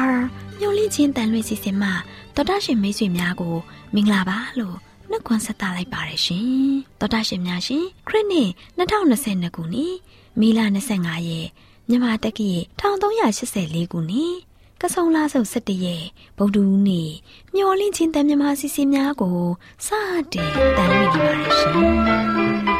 AWR မျော်လင့်ခြင်းတန်လွင့်စီစဉ်မှတော်တာရှင်မိတ်ဆွေများကိုမင်္ဂလာပါလို့နှုတ်ခွန်းဆက်သလိုက်ပါတယ်ရှင်တော်တာရှင်များရှင်ခရစ်နှစ်2022ခုနှစ်မေလ25ရက်မြန်မာတက္ကီ1384ခုနှစ်ကဆုံလာဆုပ်17ရက်ဗုဒ္ဓဦးနေ့မျော်လင့်ခြင်းတန်မြမစီစဉ်များကိုစတင်တန်လွင့်နေပါတယ်ရှင်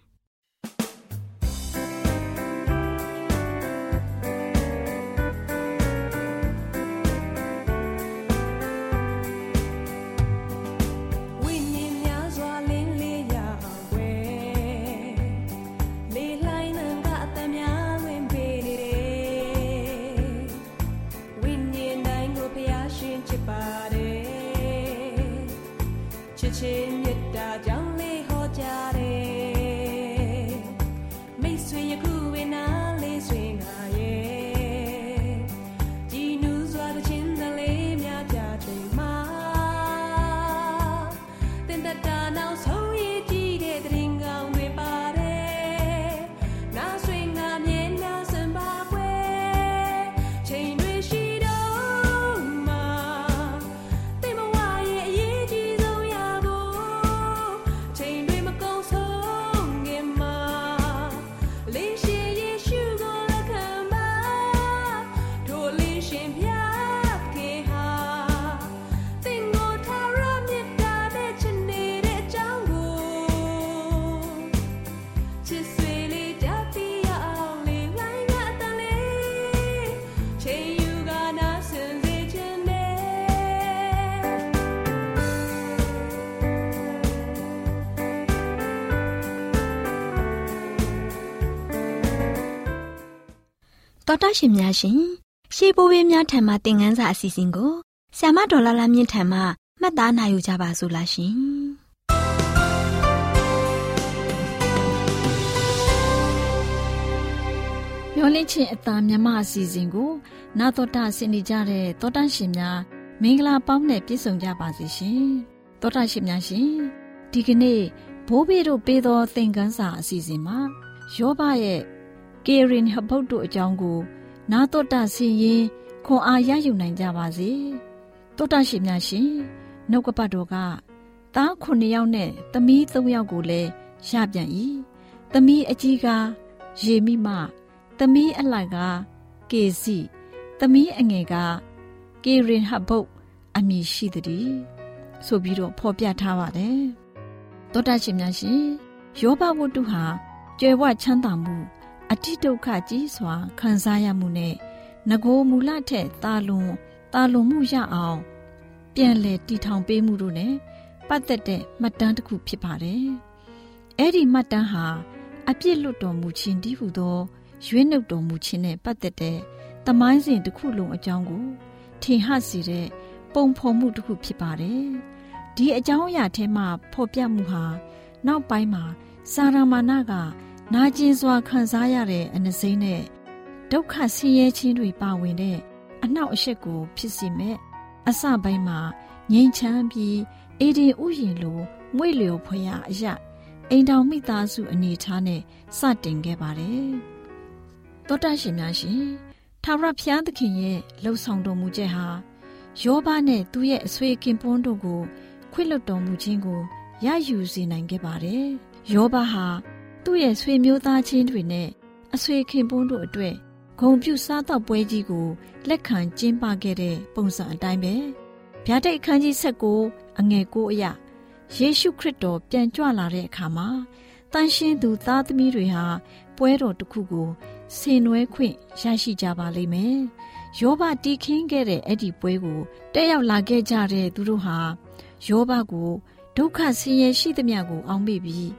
တော်တရှင်များရှင် ရှေးဘိုးဘေးများထံမှသင်ခန်းစာအစီအစဉ်ကိုဆ iam ဒေါ်လာလာမြင့်ထံမှမှတ်သားနိုင်ယူကြပါစို့လားရှင်မျောလင့်ချင်းအသားမြမအစီအစဉ်ကိုနာတော်တာဆင်နေကြတဲ့တောတန့်ရှင်များမင်္ဂလာပေါင်းနဲ့ပြည့်စုံကြပါစေရှင်တောတန့်ရှင်များရှင်ဒီကနေ့ဘိုးဘေးတို့ပေးသောသင်ခန်းစာအစီအစဉ်မှာယောဘရဲ့ကေရင်ဟဗုတ်တို့အကြောင်းကို နာတော်တာဆင်ရင်ခွန်အားရယူနိုင်ကြပါစေတောတာရှင်များရှင်နှုတ်ကပတ်တော်ကသားခုနှစ်ယောက်နဲ့သမီးသုံးယောက်ကိုလည်းရပြန်၏သမီးအကြီးကရေမိမသမီးအလိုက်ကကေစီသမီးအငယ်ကကေရင်ဟဗုတ်အမည်ရှိသည်ဆိုပြီးတော့ဖော်ပြထားပါတယ်တောတာရှင်များရှင်ယောဘဝတ္ထုဟာကြွယ်ဝချမ်းသာမှု အတိဒုက္ခကြီးစွာခံစားရမှုနဲ့ငโกမူလထက်တာလွန်တာလွန်မှုရအောင်ပြန်လဲတီထောင်ပေးမှုတို့ ਨੇ ပတ်သက်တဲ့မှတ်တမ်းတစ်ခုဖြစ်ပါတယ်။အဲ့ဒီမှတ်တမ်းဟာအပြစ်လွတ်တော်မူခြင်းတည်းဟူသောရွေးနှုတ်တော်မူခြင်းနဲ့ပတ်သက်တဲ့တမိုင်းစဉ်တစ်ခုလုံးအကြောင်းကိုထင်ဟစီတဲ့ပုံဖော်မှုတစ်ခုဖြစ်ပါတယ်။ဒီအကြောင်းအရာထဲမှာဖော်ပြမှုဟာနောက်ပိုင်းမှာစာရမဏက နာကျင်စွာခံစားရတဲ့အနစိမ့်နဲ့ဒုက္ခဆင်းရဲခြင်းတွေပါဝင်တဲ့အနှောက်အယှက်ကို ဖြစ်စေမဲ့အစပိုင်းမှာငြိမ်ချမ်းပြီးအေဒီဥယျင်လိုမွေ့လျော်ဖွယ်ရအရာအိမ်တော်မိသားစုအနေထားနဲ့စတင်ခဲ့ပါတယ်။သောတရှင်များရှင်ထာဝရဘုရားသခင်ရဲ့လှုပ်ဆောင်တော်မူချက်ဟာယောဘနဲ့သူ့ရဲ့အဆွေခင်ပွန်းတို့ကို ခွင့်လွှတ်တော်မူခြင်းကိုရယူစေနိုင်ခဲ့ပါတယ်။ယောဘဟာ သူ့ရဲ့ဆွေမျိုးသားချင်းတွေနဲ့အဆွေခင်ပွန်းတို့အတွက်ဂုံပြုစားတော့ပွဲကြီးကိုလက်ခံကျင်းပခဲ့တဲ့ပုံစံအတိုင်းပဲဗျာဒိတ်အခန်းကြီး၁၉အငယ်၉အရယေရှုခရစ်တော်ပြန်ကြွလာတဲ့အခါမှာတန်ရှင်းသူသားသမီးတွေဟာပွဲတော်တစ်ခုကိုဆင်နွှဲခွင့်ရရှိကြပါလိမ့်မယ်။ယောဘတီးခင်းခဲ့တဲ့အဲ့ဒီပွဲကိုတက်ရောက်လာခဲ့ကြတဲ့သူတို့ဟာယောဘကိုဒုက္ခဆင်းရဲရှိသမျှကိုအောင်းမိပြီး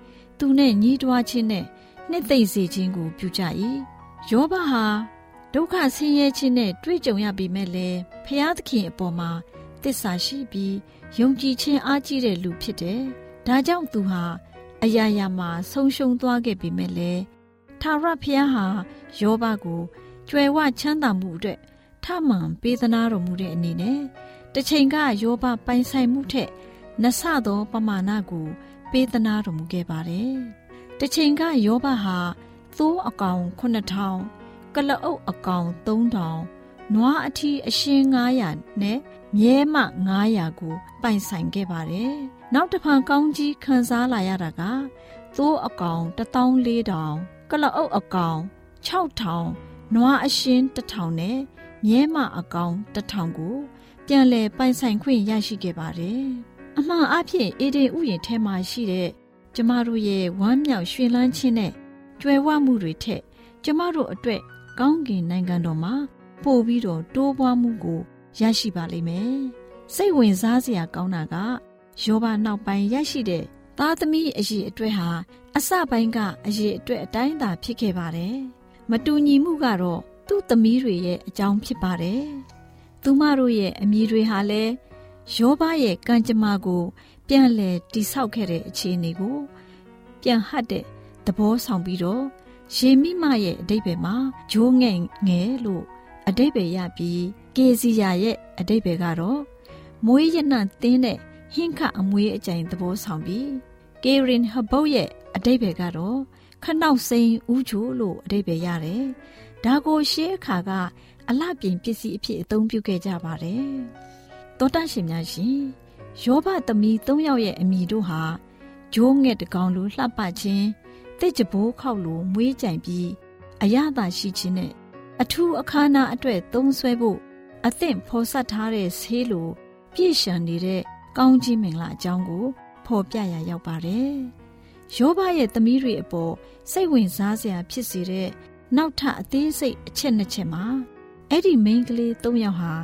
သူနဲ့ညီးတွားခြင်းနဲ့နှစ်သိမ့်စေခြင်းကိုပြုကြ၏။ယောဘဟာဒုက္ခဆင်းရဲခြင်းနဲ့တွေ့ကြုံရပေမဲ့လည်းဖျားသခင်အပေါ်မှာတစ္ဆာရှိပြီးယုံကြည်ခြင်းအားကြီးတဲ့လူဖြစ်တယ်။ဒါကြောင့်သူဟာအရာရာမှာဆုံးရှုံးသွားခဲ့ပေမဲ့လည်းထာဝရဘုရားဟာယောဘကိုကြွယ်ဝချမ်းသာမှုအတွက်ထမှန်ပေးသနာတော်မူတဲ့အနေနဲ့တစ်ချိန်ကယောဘပိုင်ဆိုင်မှုထက်နဆသောပမာဏကို ပေးသနာတော်မူခဲ့ပါတယ်။တစ်ချိန်ကယောဘဟာသိုးအကောင်9000ကလအုပ်အကောင်3000နွားအထီးအရှင်း900နဲ့မြဲမ900ကိုပိုင်ဆိုင်ခဲ့ပါတယ်။နောက်တစ်ဖန်ကောင်းကြီးခံစားလာရတာကသိုးအကောင်14000ကလအုပ်အကောင်6000နွားအရှင်း1000နဲ့မြဲမအကောင်1000ကိုပြန်လည်ပိုင်ဆိုင်ခွင့်ရရှိခဲ့ပါတယ်။ အမှန်အဖြစ်အေဒင်ဥယျာဉ်ထဲမှာရှိတဲ့ကျမတို့ရဲ့ဝမ်းမြောက်ရွှင်လန်းခြင်းနဲ့ကြွယ်ဝမှုတွေထက်ကျမတို့အတွက်ကောင်းကင်နိုင်ငံတော်မှာပို့ပြီးတော့တိုးပွားမှုကိုရရှိပါလိမ့်မယ်။စိတ်ဝင်စားစရာကောင်းတာကယောဘနောက်ပိုင်းရရှိတဲ့သားသမီးအရေးအတွက်ဟာအစပိုင်းကအရေးအတွက်အတိုင်းသာဖြစ်ခဲ့ပါတယ်။မတူညီမှုကတော့သူ့သမီးတွေရဲ့အကြောင်းဖြစ်ပါတယ်။သူမတို့ရဲ့အမည်တွေဟာလည်း ယောဘရဲ့ကံကြမ္မာကို ပြန်လည်တိဆောက်ခဲ့တဲ့အခြေအနေကို ပြန်ဟတ်တဲ့သဘောဆောင်ပြီးတော့ယေမိမရဲ့အတိတ်ပဲမှာဂျိုးငဲ့ငယ်လို့အတိတ်ပဲရပြီးကေစီယာရဲ့အတိတ်ပဲကတော့မွေးရနံတင်းတဲ့ဟင်းခအမွေးအကြိမ်သဘောဆောင်ပြီးကေရင်ဟဘုတ်ရဲ့အတိတ်ပဲကတော့ခနောက်စိန်ဦးချိုလို့အတိတ်ပဲရတယ်။ဒါကိုရှေးအခါကအလှပြင်ပစ္စည်းအဖြစ်အသုံးပြုခဲ့ကြပါတယ်။ သောတရှင်များရှင်ယောဘသမီး၃ယောက်ရဲ့အမိတို့ဟာဂျိုးငဲ့တကောင်လိုလှပခြင်းတစ်ကြဘိုးခောက်လိုမွေးကြိုင်ပြီးအရသာရှိခြင်းနဲ့အထူးအခါနာအတွက်သုံးဆွဲဖို့အသင့်ဖော်ဆက်ထားတဲ့ဆေးလိုပြည့်ရှံနေတဲ့ကောင်းကြီးမင်္ဂလာအကြောင်းကိုဖော်ပြရရောက်ပါတယ်။ယောဘရဲ့သမီးတွေအပေါ်စိတ်ဝင်စားစရာဖြစ်စေတဲ့နောက်ထပ်အသေးစိတ်အချက်နှစ်ချက်မှာအဲ့ဒီမိန်းကလေး၃ယောက်ဟာ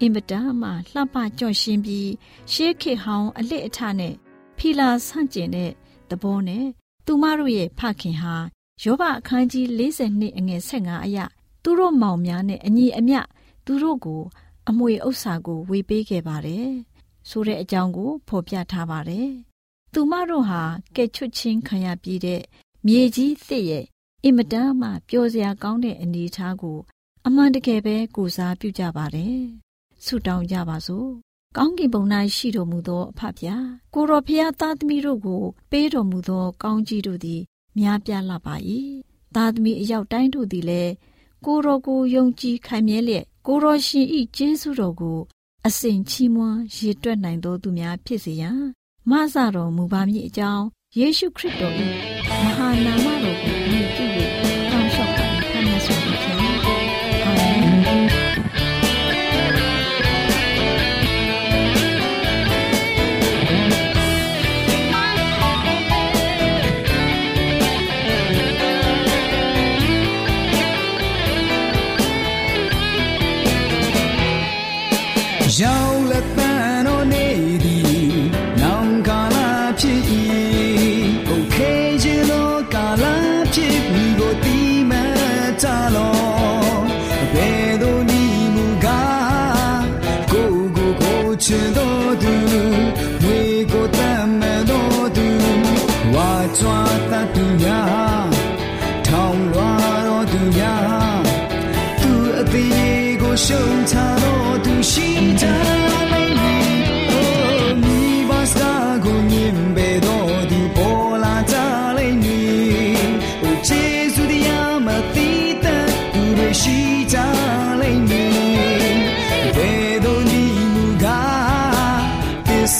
အင်မတန်မှလှပကြော့ရှင်းပြီးရှေးခေတ်ဟောင်းအလစ်အထနဲ့ဖီလာဆန့်ကျင်တဲ့သဘောနဲ့သူမတို့ရဲ့ဖခင်ဟာယောဘအခန်းကြီး42အငယ်15အရသူတို့မောင်များနဲ့အညီအမျှသူတို့ကို အမွေဥစ္စာကိုဝေပေးခဲ့ပါတယ်ဆိုတဲ့အကြောင်းကို ဖော်ပြထားပါတယ်သူမတို့ဟာကဲချွတ်ချင်းခံရပြီးတဲ့မြေကြီးသစ်ရဲ့အင်မတန်မှပျော်စရာကောင်းတဲ့အနေအထားကို အမှန်တကယ်ပဲကိုစားပြုကြပါတယ် ဆုတောင်းကြပါစို့ကောင်းကင်ဘုံ၌ရှိတော်မူသောအဖဖျားကိုတော်ဖျားသားသမီးတို့ကို ပေးတော်မူသော ကောင်းကြီးတို့သည်များပြားလာပါ၏သားသမီးအယောက်တိုင်းတို့သည်လည်းကိုတော်ကိုယုံကြည်ခိုင်မြဲလျက်ကိုတော်ရှင်ဤကျေးဇူးတော်ကို အစဉ်ချီးမွမ်းရည်တွက်နိုင်သောသူများဖြစ်စေရန်မဆတော်မူပါမည်အကြောင်းယေရှုခရစ်တော်၏မဟာနာမတော်ကို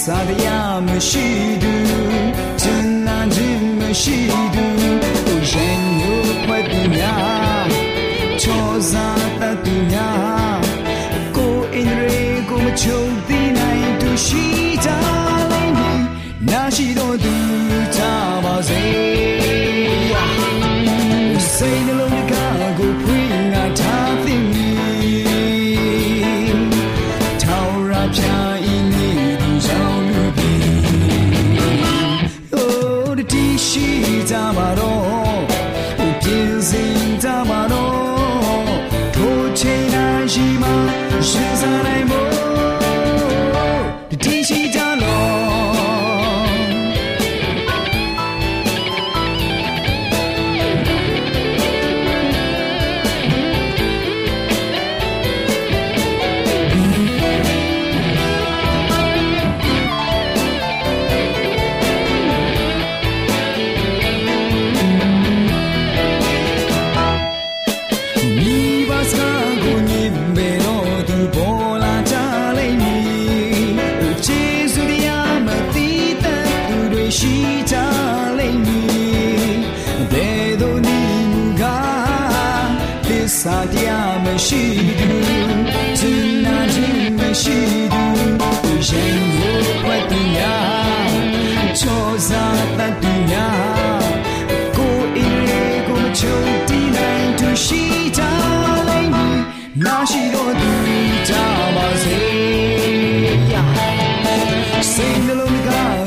စ္စာတရားမရှိသူကျန်နာခြင်းမရှိသူအိုရင်ညိုခွက်သူများချောစားတတ်သူများကိုအင်ရေကိုမချုပ်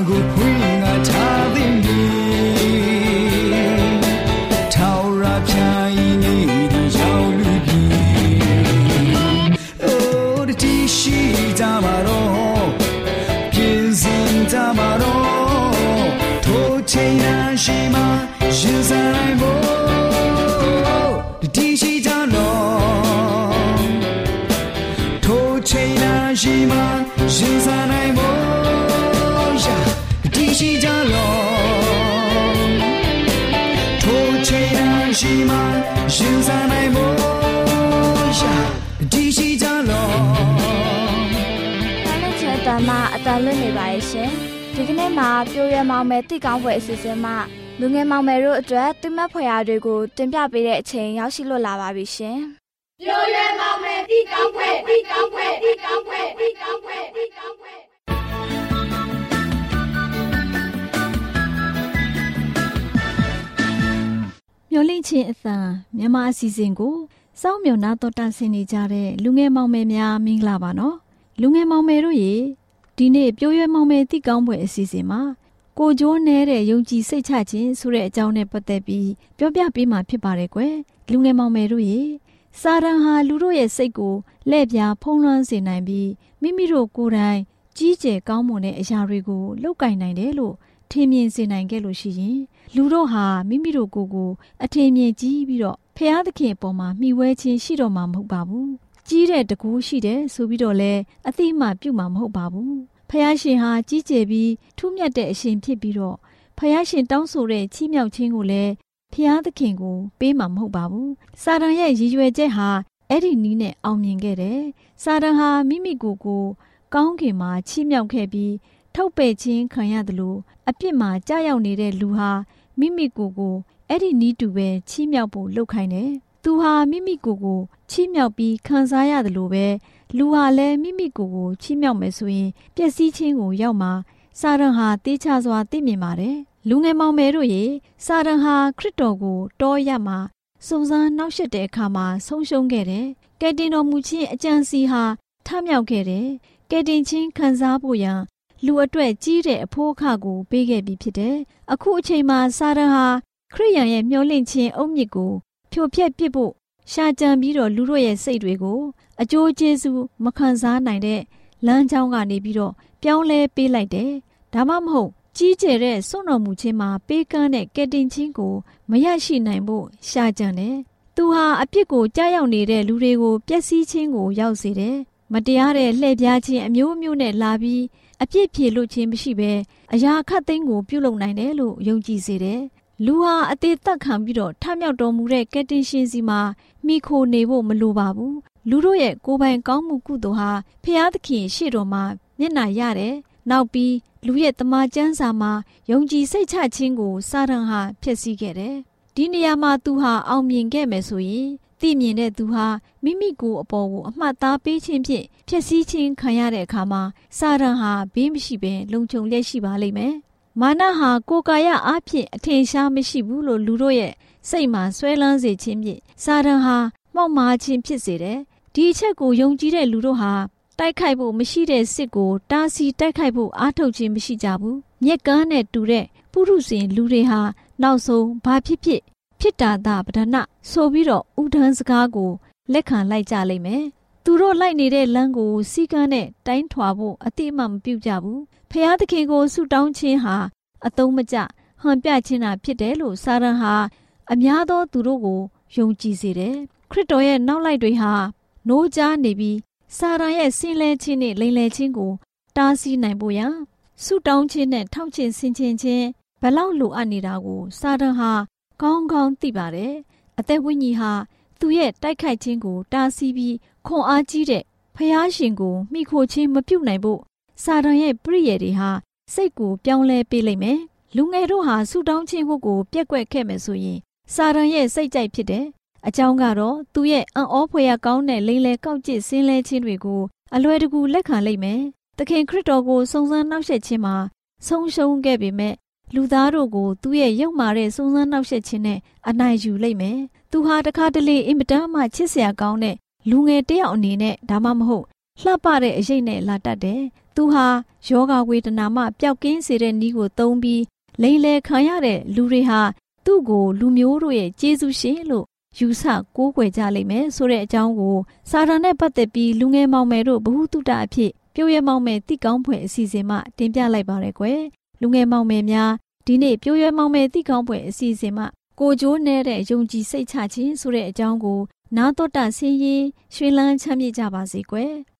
古朴。 မ်းမအတန်လွတ်နေပါရဲ့ရှင်။ဒီကနေ့မှာပြိုရဲမောင်မယ်တိကောင်းပွဲအစီအစဉ်မှာလူငယ်မောင်မယ်တို့အတွက်တိမတ်ဖွယ်ရာတွေကိုတင်ပြပေးတဲ့အချိန်ရောက်ရှိလို့လာပါပြီရှင်။ပြိုရဲမောင်မယ်တီကောင်းပွဲတီကောင်းပွဲတီကောင်းပွဲတီကောင်းပွဲတီကောင်းပွဲမျော်လင့်ခြင်းအသံမြန်မာအစီအစဉ်ကိုစောင့်မျှော်နာတော်တာဆင်နေကြတဲ့လူငယ်မောင်မယ်များမင်္ဂလာပါနော်လူငယ်မောင်မယ်တို့ရေ ဒီနေ့ပြိုးရွယ်မောင်မယ်တိကောင်းပွဲအစီအစဉ်မှာကိုကျိုးနေတဲ့ယုံကြည်စိတ်ချခြင်းဆိုတဲ့အကြောင်းနဲ့ပတ်သက်ပြီးပြောပြပေးမှာဖြစ်ပါတယ်ကွယ်လူငယ်မောင်မယ်တို့ရေစာရန်ဟာလူတို့ရဲ့စိတ်ကိုလက်ပြဖုံးလွှမ်းစေနိုင်ပြီးမိမိတို့ကိုယ်တိုင်ကြီးကျယ်ကောင်းမွန်တဲ့အရာတွေကိုလောက်ကင်နိုင်တယ်လို့ထင်မြင်စေနိုင်ခဲ့လို့ရှိရင်လူတို့ဟာမိမိတို့ကိုယ်ကိုအထင်မြင်ကြီးပြီးတော့ဖျားသခင်အပေါ်မှာမှီဝဲခြင်းရှိတော့မှာမဟုတ်ပါဘူး ကြီးတဲ့တကူရှိတယ်ဆိုပြီးတော့လဲအတိအမှပြုမှာမဟုတ်ပါဘူးဖျားရှင်ဟာကြီးကျယ်ပြီးထူးမြတ်တဲ့အရှင်ဖြစ်ပြီးတော့ဖျားရှင်တောင်းဆိုတဲ့ချီးမြှောက်ခြင်းကိုလည်းဖျားသခင်ကိုပေးမှာမဟုတ်ပါဘူးစာတန်ရဲ့ရည်ရွယ်ချက်ဟာအဲ့ဒီနီးနဲ့အောင်မြင်ခဲ့တယ်စာတန်ဟာမိမိကိုယ်ကိုကောင်းကင်မှာချီးမြှောက်ခဲ့ပြီးထုတ်ပယ်ခြင်းခံရတယ်လို့အပြစ်မှာကြာရောက်နေတဲ့လူဟာမိမိကိုယ်ကိုအဲ့ဒီနီးတူပဲချီးမြှောက်ဖို့လှုပ်ခိုင်းတယ်။ သူဟာမိမိကိုယ်ကိုချီးမြှောက်ပြီးခံစားရတယ်လို့ပဲလူဟာလည်းမိမိကိုယ်ကိုချီးမြှောက်မယ်ဆိုရင်ပျက်စီးခြင်းကိုရောက်မှာစာရန်ဟာတေးချစွာသိမြင်ပါတယ်။လူငယ်မောင်မယ်တို့ရေစာရန်ဟာခရစ်တော်ကိုတောရမှာစုံစမ်းနှောက်ယှက်တဲ့အခါမှာဆုံးရှုံးခဲ့တယ်။ကယ်တင်တော်မူခြင်းအကြံစီဟာထမြောက်ခဲ့တယ်။ကယ်တင်ခြင်းခံစားဖို့ရန်လူအတွက်ကြီးတဲ့အဖိုးအခကိုပေးခဲ့ပြီးဖြစ်တယ်။အခုအချိန်မှာစာရန်ဟာခရိယန်ရဲ့မျောလင့်ခြင်းအုတ်မြစ်ကို ဖြိုဖျက်ပစ်ဖို့ရှာကြံပြီးတော့လူတို့ရဲ့စိတ်တွေကို အကျိုးကျေးဇူးမခံစားနိုင်တဲ့လမ်းကြောင်းကနေပြီးတော့ပြောင်းလဲပေးလိုက်တယ်။ဒါမှမဟုတ်ကြီးကျယ်တဲ့စွန့်တော်မူခြင်းမှာပေးကမ်းတဲ့ကယ်တင်ခြင်းကိုမရရှိနိုင်ဖို့ရှာကြံတယ်။သူဟာအပြစ်ကိုကြားရောက်နေတဲ့လူတွေကိုပျက်စီးခြင်းကိုရောက်စေတယ်။မတရားတဲ့လှည့်ပြားခြင်းအမျိုးမျိုးနဲ့လာပြီးအပြစ်ဖြေလို့ခြင်းမရှိဘဲအရာခတ်သိမ်းကိုပြုလုပ်နိုင်တယ်လို့ယုံကြည်စေတယ်။ လူဟာအသေးသက်ခံပြီးတော့ထမြောက်တော်မူတဲ့ကယ်တင်ရှင်စီမှာမိခိုနေဖို့မလိုပါဘူး။လူတို့ရဲ့ကိုယ်ပိုင်ကောင်းမှုကုသိုလ်ဟာဖျားသခင်ရှေ့တော်မှာမျက်နှာရတယ်။နောက်ပြီးလူရဲ့တမန်ကျမ်းစာမှာယုံကြည်စိတ်ချခြင်းကိုစာရန်ဟာဖျက်ဆီးခဲ့တယ်။ဒီနေရာမှာသူဟာအောင်မြင်ခဲ့မယ်ဆိုရင်သိမြင်တဲ့သူဟာမိမိကိုယ်အပေါ်ကိုအမှတ်သားပေးခြင်းဖြင့်ဖျက်ဆီးခြင်းခံရတဲ့အခါမှာစာရန်ဟာဘေးမရှိဘဲလုံခြုံလျက်ရှိပါလိမ့်မယ်။ မာနဟာကိုယ်ကာယအားဖြင့်အထင်ရှားမရှိဘူးလို့လူတို့ရဲ့စိတ်မှာဆွဲလန်းစေခြင်းဖြင့်စာရန်ဟာမှောက်မားခြင်းဖြစ်စေတယ်။ဒီအချက်ကိုယုံကြည်တဲ့လူတို့ဟာတိုက်ခိုက်ဖို့မရှိတဲ့စစ်ကိုတားဆီးတိုက်ခိုက်ဖို့အားထုတ်ခြင်းမရှိကြဘူး။မြက်ကန်းနဲ့တူတဲ့ပုရုษင်လူတွေဟာနောက်ဆုံးဘာဖြစ်ဖြစ်ဖြစ်တာသာပဒနာဆိုပြီးတော့ဥဒန်းစကားကိုလက်ခံလိုက်ကြလိမ့်မယ်။သူတို့လိုက်နေတဲ့လမ်းကိုစီကန်းနဲ့တိုင်းထွာဖို့အတိအမှမပြုကြဘူး။ ဖျားသခင်ကိုဆုတောင်းခြင်းဟာအတုံးမကျဟန်ပြခြင်းသာဖြစ်တယ်လို့စာရန်ဟာအများသောသူတို့ကိုယုံကြည်စေတယ်။ခရစ်တော်ရဲ့နောက်လိုက်တွေဟာနိုးကြားနေပြီးစာရန်ရဲ့ဆင်းလဲခြင်းနဲ့လိန်လဲခြင်းကိုတားဆီးနိုင်ဖို့ရန်ဆုတောင်းခြင်းနဲ့ထောက်ခြင်းဆင်ခြင်ခြင်းဘလောက်လိုအပ်နေတာကိုစာရန်ဟာကောင်းကောင်းသိပါတယ်။အသက်ဝိညာဉ်ဟာသူ့ရဲ့တိုက်ခိုက်ခြင်းကိုတားဆီးပြီးခွန်အားကြီးတဲ့ဖျားရှင်ကိုမိခိုခြင်းမပြုတ်နိုင်ဖို့ စာတန်ရဲ့ပြည့်ရည်တွေဟာစိတ်ကိုပြောင်းလဲပေးလိုက်မယ်။လူငယ်တို့ဟာဆူတောင်းခြင်းကိုပြက်ကွက်ခဲ့မယ်ဆိုရင်စာတန်ရဲ့စိတ်ကြိုက်ဖြစ်တယ်။အကြောင်းကတော့သူရဲ့အံ့ဩဖွယ်ရကောင်းတဲ့လိန်လေကောက်ကျစ်ဆင်းလဲခြင်းတွေကိုအလွယ်တကူလက်ခံလိုက်မယ်။သခင်ခရစ်တော်ကိုစုံစမ်းနှောက်ယှက်ခြင်းမှာဆုံးရှုံးခဲ့ပေမဲ့လူသားတို့ကိုသူ့ရဲ့ရုပ်မာတဲ့စုံစမ်းနှောက်ယှက်ခြင်းနဲ့အနိုင်ယူလိုက်မယ်။သူဟာတခါတလေအင်မတန်မှချစ်စရာကောင်းတဲ့လူငယ်တယောက်အနေနဲ့ဒါမှမဟုတ်လှပတဲ့အရေးနဲ့လာတတ်တယ်။ သူဟာယောဂဝေဒနာမှပျောက်ကင်းစေတဲ့နည်းကိုသုံးပြီးလိန်လေခံရတဲ့လူတွေဟာသူ့ကိုလူမျိုးတို့ရဲ့ကျေးဇူးရှင်လို့ယူဆကိုးကွယ်ကြလိမ့်မယ်ဆိုတဲ့အကြောင်းကိုစာရန်နဲ့ပတ်သက်ပြီးလူငယ်မောင်မယ်တို့ဘ ഹു တုတအဖြစ်ပြိုးရဲမောင်မယ်တိကောင်းဖွယ်အစီအစဉ်မှတင်ပြလိုက်ပါရယ်ကွယ်လူငယ်မောင်မယ်များဒဒီနေ့ပြိုးရွယ်မောင်မယ်တိကောင်းပွဲအစီအစဉ်မှာကိုကျိုးနေတဲ့ယုံကြည်စိတ်ချခြင်းဆိုတဲ့အကြောင်းကိုနာတော်တာဆင်းရင်ရွှေလန်းချမ်းမြေ့ကြပါစေကွယ်။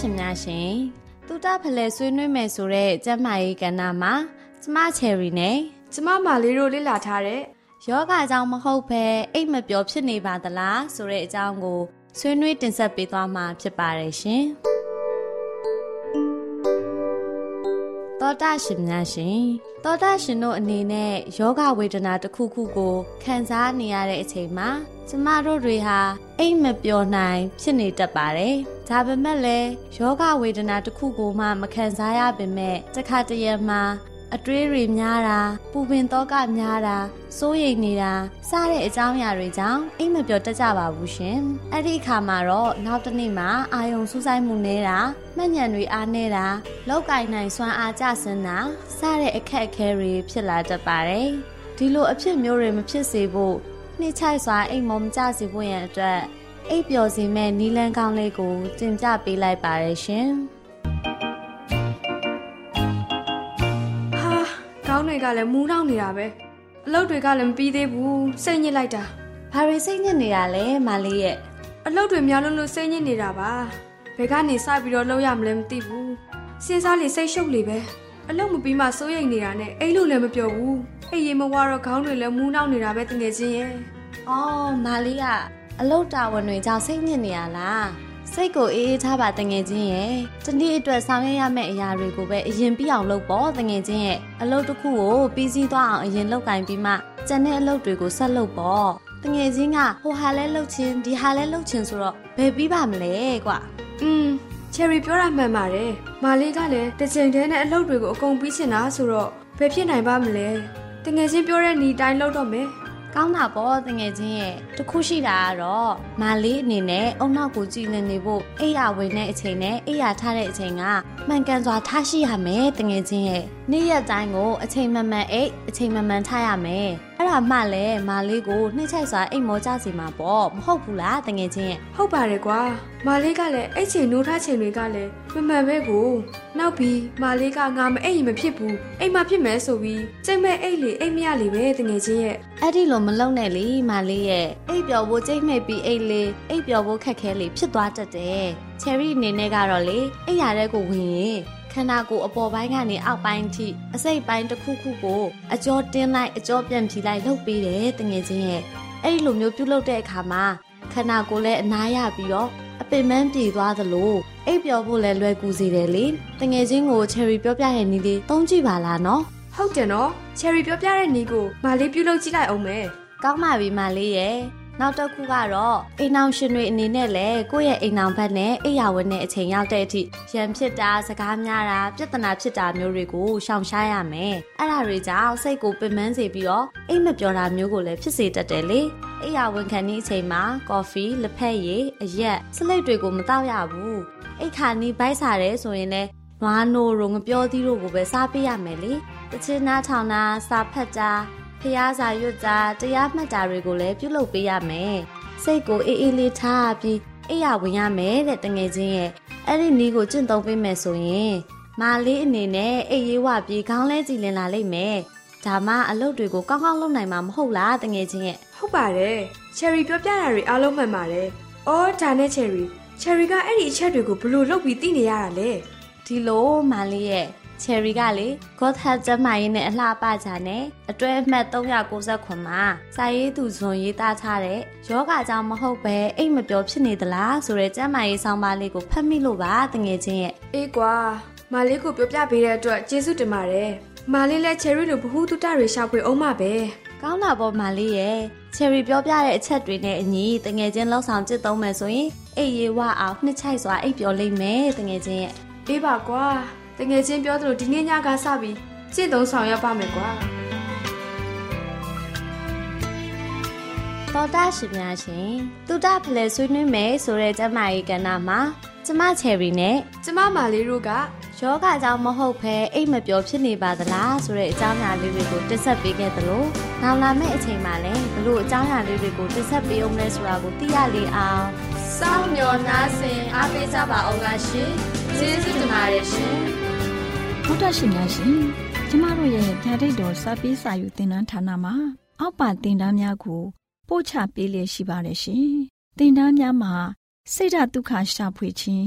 ရှင်များရှင်တူတာဖလဲဆွေးနွေးမယ်ဆိုတဲ့ကျမကြီးကဏ္ဍမှာကျမချယ်ရီနဲ့ကျမမာလေးတို့လေ့လာထားတဲ့ယောဂအကြောင်းမဟုတ်ဘဲအိတ်မပျော်ဖြစ်နေပါသလားဆိုတဲ့အကြောင်းကိုဆွေးနွေးတင်ဆက်ပေးသွားမှာဖြစ်ပါတယ်ရှင်။ တော်တာရှင်များရှင်တော်တာရှင်တို့အနေနဲ့ယောဂဝေဒနာတစ်ခုခုကိုခံစားနေရတဲ့အချိန်မှာကျမတို့တွေဟာအိမ်မပျော်နိုင် ဖြစ်နေတတ်ပါတယ်။ဒါပေမဲ့လည်းယောဂဝေဒနာတစ်ခုကိုမှမခံစားရပေမဲ့တခါတရံမှာ အတွေးတွေများတာပူပင်တော့ကများတာစိုးရိမ်နေတာစတဲ့အကြောင်းအရာတွေကြောင့်အိမ်မပြောတတ်ကြပါဘူးရှင်အဲ့ဒီအခါမှာတော့နောက်တစ်နေ့မှာအာယုံစူးစိုက်မှုနေတာမှတ်ဉဏ်တွေအားနေတာလောက်ကင်နိုင်စွမ်းအားကျဆင်းတာစတဲ့အခက်အခဲတွေဖြစ်လာတတ်ပါတယ်ဒီလိုအဖြစ်မျိုးတွေမဖြစ်စေဖို့နှိမ့်ချိုက်စွာအိမ်မောမကျစေဖို့ရန်အတွက်အိပ်ပျော်စေမဲ့နီလန်းကောင်းလေးကိုတင်ပြပေးလိုက်ပါရရှင်။ ခေါင်းတွေကလည်းမူးနှောက်နေတာပဲအလုပ်တွေကလည်းမပြီးသေးဘူးစိတ်ညစ်လိုက်တာဘာတွေစိတ်ညစ်နေတာလဲမလေးရဲ့အလုပ်တွေများလို့လို့စိတ်ညစ်နေတာပါဘယ်ကနေစပြီးတော့လုပ်ရမလဲမသိဘူးစဉ်းစားလေစိတ်ရှုပ်လေပဲအလုပ်မပြီးမှစိုးရိမ်နေတာနဲ့အိတ်လို့လည်းမပြောဘူးအိတ်ရင်မဝါတော့ခေါင်းတွေလည်းမူးနှောက်နေတာပဲတကယ်ချင်းရဲ့အော်မလေးကအလုပ်တာဝန်တွေကြောင့်စိတ်ညစ်နေရလား စိတ်ကိုအေးအေးထားပါတငယ်ချင်းရဲ့တနေ့အတွက်ဆောင်ရွက်ရမယ့်အရာတွေကိုပဲအရင်ပြီးအောင်လုပ်ပေါ့တငယ်ချင်းရဲ့အလုပ်တစ်ခုကိုပြီးစီးသွားအောင်အရင်လုပ်ကင်ပြီးမှကျန်တဲ့အလုပ်တွေကိုဆက်လုပ်ပေါ့တငယ်ချင်းကဟိုဟာလဲလုပ်ချင်းဒီဟာလဲလုပ်ချင်းဆိုတော့ဘယ်ပြီးပါမလဲကွာอืมချယ်ရီပြောတာမှန်ပါတယ်မာလေးကလည်းတစ်ချိန်တည်းနဲ့အလုပ်တွေကိုအကုန်ပြီးချင်တာဆိုတော့ဘယ်ဖြစ်နိုင်ပါမလဲတကယ်ချင်းပြောတဲ့ညီတိုင်းလုပ်တော့မယ် ကောင်းတာပေါ့တငယ်ချင်းရဲ့တခုရှိတာကတော့မာလေးအနေနဲ့အုံနောက်ကိုကြည်လင်နေဖို့အိယာဝင်တဲ့အချိန်နဲ့အိယာထားတဲ့အချိန်ကမှန်ကန်စွာထားရှိရမယ်တငယ်ချင်းရဲ့နေ့ရက်တိုင်းကိုအချိန်မှန်မှန်အိတ်အချိန်မှန်မှန်ထားရမယ် အဲ့ဒါမှလည်းမာလေးကိုနှိမ့်ချိုက်စွာအိတ်မောကြစီမှာပေါ့မဟုတ်ဘူးလားတငယ်ချင်းရဲ့ဟုတ်ပါတယ်ကွာမာလေးကလည်းအဲ့ချိန်နိုးထားချိန်တွေကလည်းမမှန်ပဲကိုနောက်ပြီးမာလေးကငါမအိပ်ရင်မဖြစ်ဘူးအိမ်မဖြစ်မယ်ဆိုပြီးစိတ်မဲ့အိတ်လေအိတ်မရလေပဲတကယ်ချင်းရဲ့အဲ့ဒီလိုမလုံနဲ့လေမာလေးရဲ့အိတ်ပျော်ဖို့ကြိတ်မိတ်ပြီးအိတ်လေးအိတ်ပျော်ဖို့ခက်ခဲလေဖြစ်သွားတတ်တယ်ချယ်ရီအနေနဲ့ကတော့လေအိတ်ရတဲ့ကိုဝင်ရင် ခန္ဓာကိုယ်အပေါ်ပိုင်းကနေအောက်ပိုင်းထိအစိတ်ပိုင်းတစ်ခုခုကိုအကျော်တင်းလိုက်အကျော်ပြန်ဖြီလိုက်လှုပ်ပေးတယ်တငယ်ချင်းရဲ့အဲ့ဒီလိုမျိုးပြုလုပ်တဲ့အခါမှာခန္ဓာကိုယ်လည်းအနားရပြီးတော့အပင်ပန်းပြေသွားသလိုအိပ်ပျော်ဖို့လည်းလွယ်ကူစေတယ်လေတငယ်ချင်းကိုချယ်ရီပြောပြတဲ့နည်းလေးသုံးကြည့်ပါလားနော်ဟုတ်တယ်နော်ချယ်ရီပြောပြတဲ့ညီကိုမာလေးပြုလုပ်ကြည့်လိုက်အောင်မယ်ကောင်းပါပြီမလေးရဲ့ နောက်တစ်ခုကတော့အိမ်အောင်ရှင်တွေအနေနဲ့လည်းကိုယ့်ရဲ့အိမ်အောင်ဘက်နဲ့အိယာဝတ်နဲ့အချိန်ရောက်တဲ့အထိရံဖြစ်တာစကားများတာပြဿနာဖြစ်တာမျိုးတွေကိုရှောင်ရှားရမယ်အဲ့ဒါတွေကြောင့်စိတ်ကိုပင်ပန်းစေပြီးတော့အိမ်မပြောတာမျိုးကိုလည်းဖြစ်စေတတ်တယ်လေအိယာဝန်ခံနေအချိန်မှာကော်ဖီလက်ဖက်ရည်အရက်စလိတ်တွေကိုမတောက်ရဘူးအိတ်ခါနီးဘိုက်စားတယ်ဆိုရင်လည်းနွားနိုးတို့ငပြောသီးတို့ကိုပဲစားပေးရမယ်လေတချင်နာထောင်တာစာဖတ်တာ ဖျားစာရွတ်တာတရားမှတ်တာတွေကိုလည်းပြုလုပ်ပေးရမယ်စိတ်ကိုအေးအေးလေးထားပြီးအိယာဝင်ရမယ်တဲ့တငယ်ချင်းရဲ့အဲ့ဒီနီးကိုကျင့်သုံးပေးမယ်ဆိုရင်မာလေးအနေနဲ့အိတ်ရေးဝပြီးခေါင်းလဲကြည်လင်လာလိမ့်မယ်ဒါမှအလုပ်တွေကိုကောင်းကောင်းလုပ်နိုင်မှာမဟုတ်လားတငယ်ချင်းရဲ့ဟုတ်ပါတယ်ချယ်ရီပြောပြတာတွေအားလုံးမှန်ပါတယ်အော်ဒါနဲ့ချယ်ရီချယ်ရီကအဲ့ဒီအချက်တွေကိုဘယ်လို့လုပ်ပြီးသိနေရတာလဲဒီလိုမာလေးရဲ့ ချယ်ရီကလေ God Hat ကျမရေးနဲ့အလှပကြနဲ့အတွဲအမှတ်399မှာစာရေးသူဇွန်ရေးသားထားတဲ့ယောဂကြောင့်မဟုတ်ပဲအိတ်မပြောဖြစ်နေသလားဆိုတဲ့ကျမရေးဆောင်းပါးလေးကိုဖတ်မိလို့ပါတငယ်ချင်းရဲ့အေးကွာမာလေးကိုပြောပြပေးတဲ့အတွက်ကျေးဇူးတင်ပါတယ်မာလေးလည်းချယ်ရီလိုဘ ഹു တုတတွေရှာဖွေအောင်ပါပဲကောင်းတာပေါ့မာလေးရဲ့ချယ်ရီပြောပြတဲ့အချက်တွေနဲ့အညီတငယ်ချင်းလောက်ဆောင်ကြည့်သုံးမယ်ဆိုရင်အိတ်ရေးဝအောင်နှစ်ချိုက်စွာအိတ်ပြောလိမ့်မယ်တငယ်ချင်းရဲ့အေးပါကွာ တကယ်ချင်းပြောသလိုဒီနေ့ညကစပြီးကျင့်သုံးဆောင်ရပါမယ်ကွာတော်တာရှင်များရှင်တူတာဖလဲဆွေးနွေးမယ်ဆိုတဲ့ကျမကြီးကဏ္ဍမှာကျမချယ်ရီနဲ့ကျမမာလေးတို့က ယောဂကြောင့်မဟုတ်ဘဲအိတ်မပျော်ဖြစ်နေပါသလားဆိုတဲ့အကြောင်းအရာလေးတွေကိုတင်ဆက်ပေးခဲ့သလိုနောက်လာမယ့်အချိန်မှာလည်းဘလို့အကြောင်းအရာလေးတွေကိုတင်ဆက်ပေးအောင်လဲဆိုတာကိုသိရလေအောင်စောင့်မျှော်နှားဆင်အားပေးကြပါအောင်လားရှင်ကျေးဇူးတင်ပါတယ်ရှင်ဘုဒ္ဓရှင်များရှင်ကျမတို့ရဲ့ဗျာဒိတ်တော်စပေးစာယူတင်နန်းဌာနမှာအောက်ပါတင်ဒားများကိုပို့ချပေးလျက်ရှိပါတယ်ရှင်တင်ဒားများမှာစိတ်ဓာတ်ဒုက္ခရှာဖွေခြင်း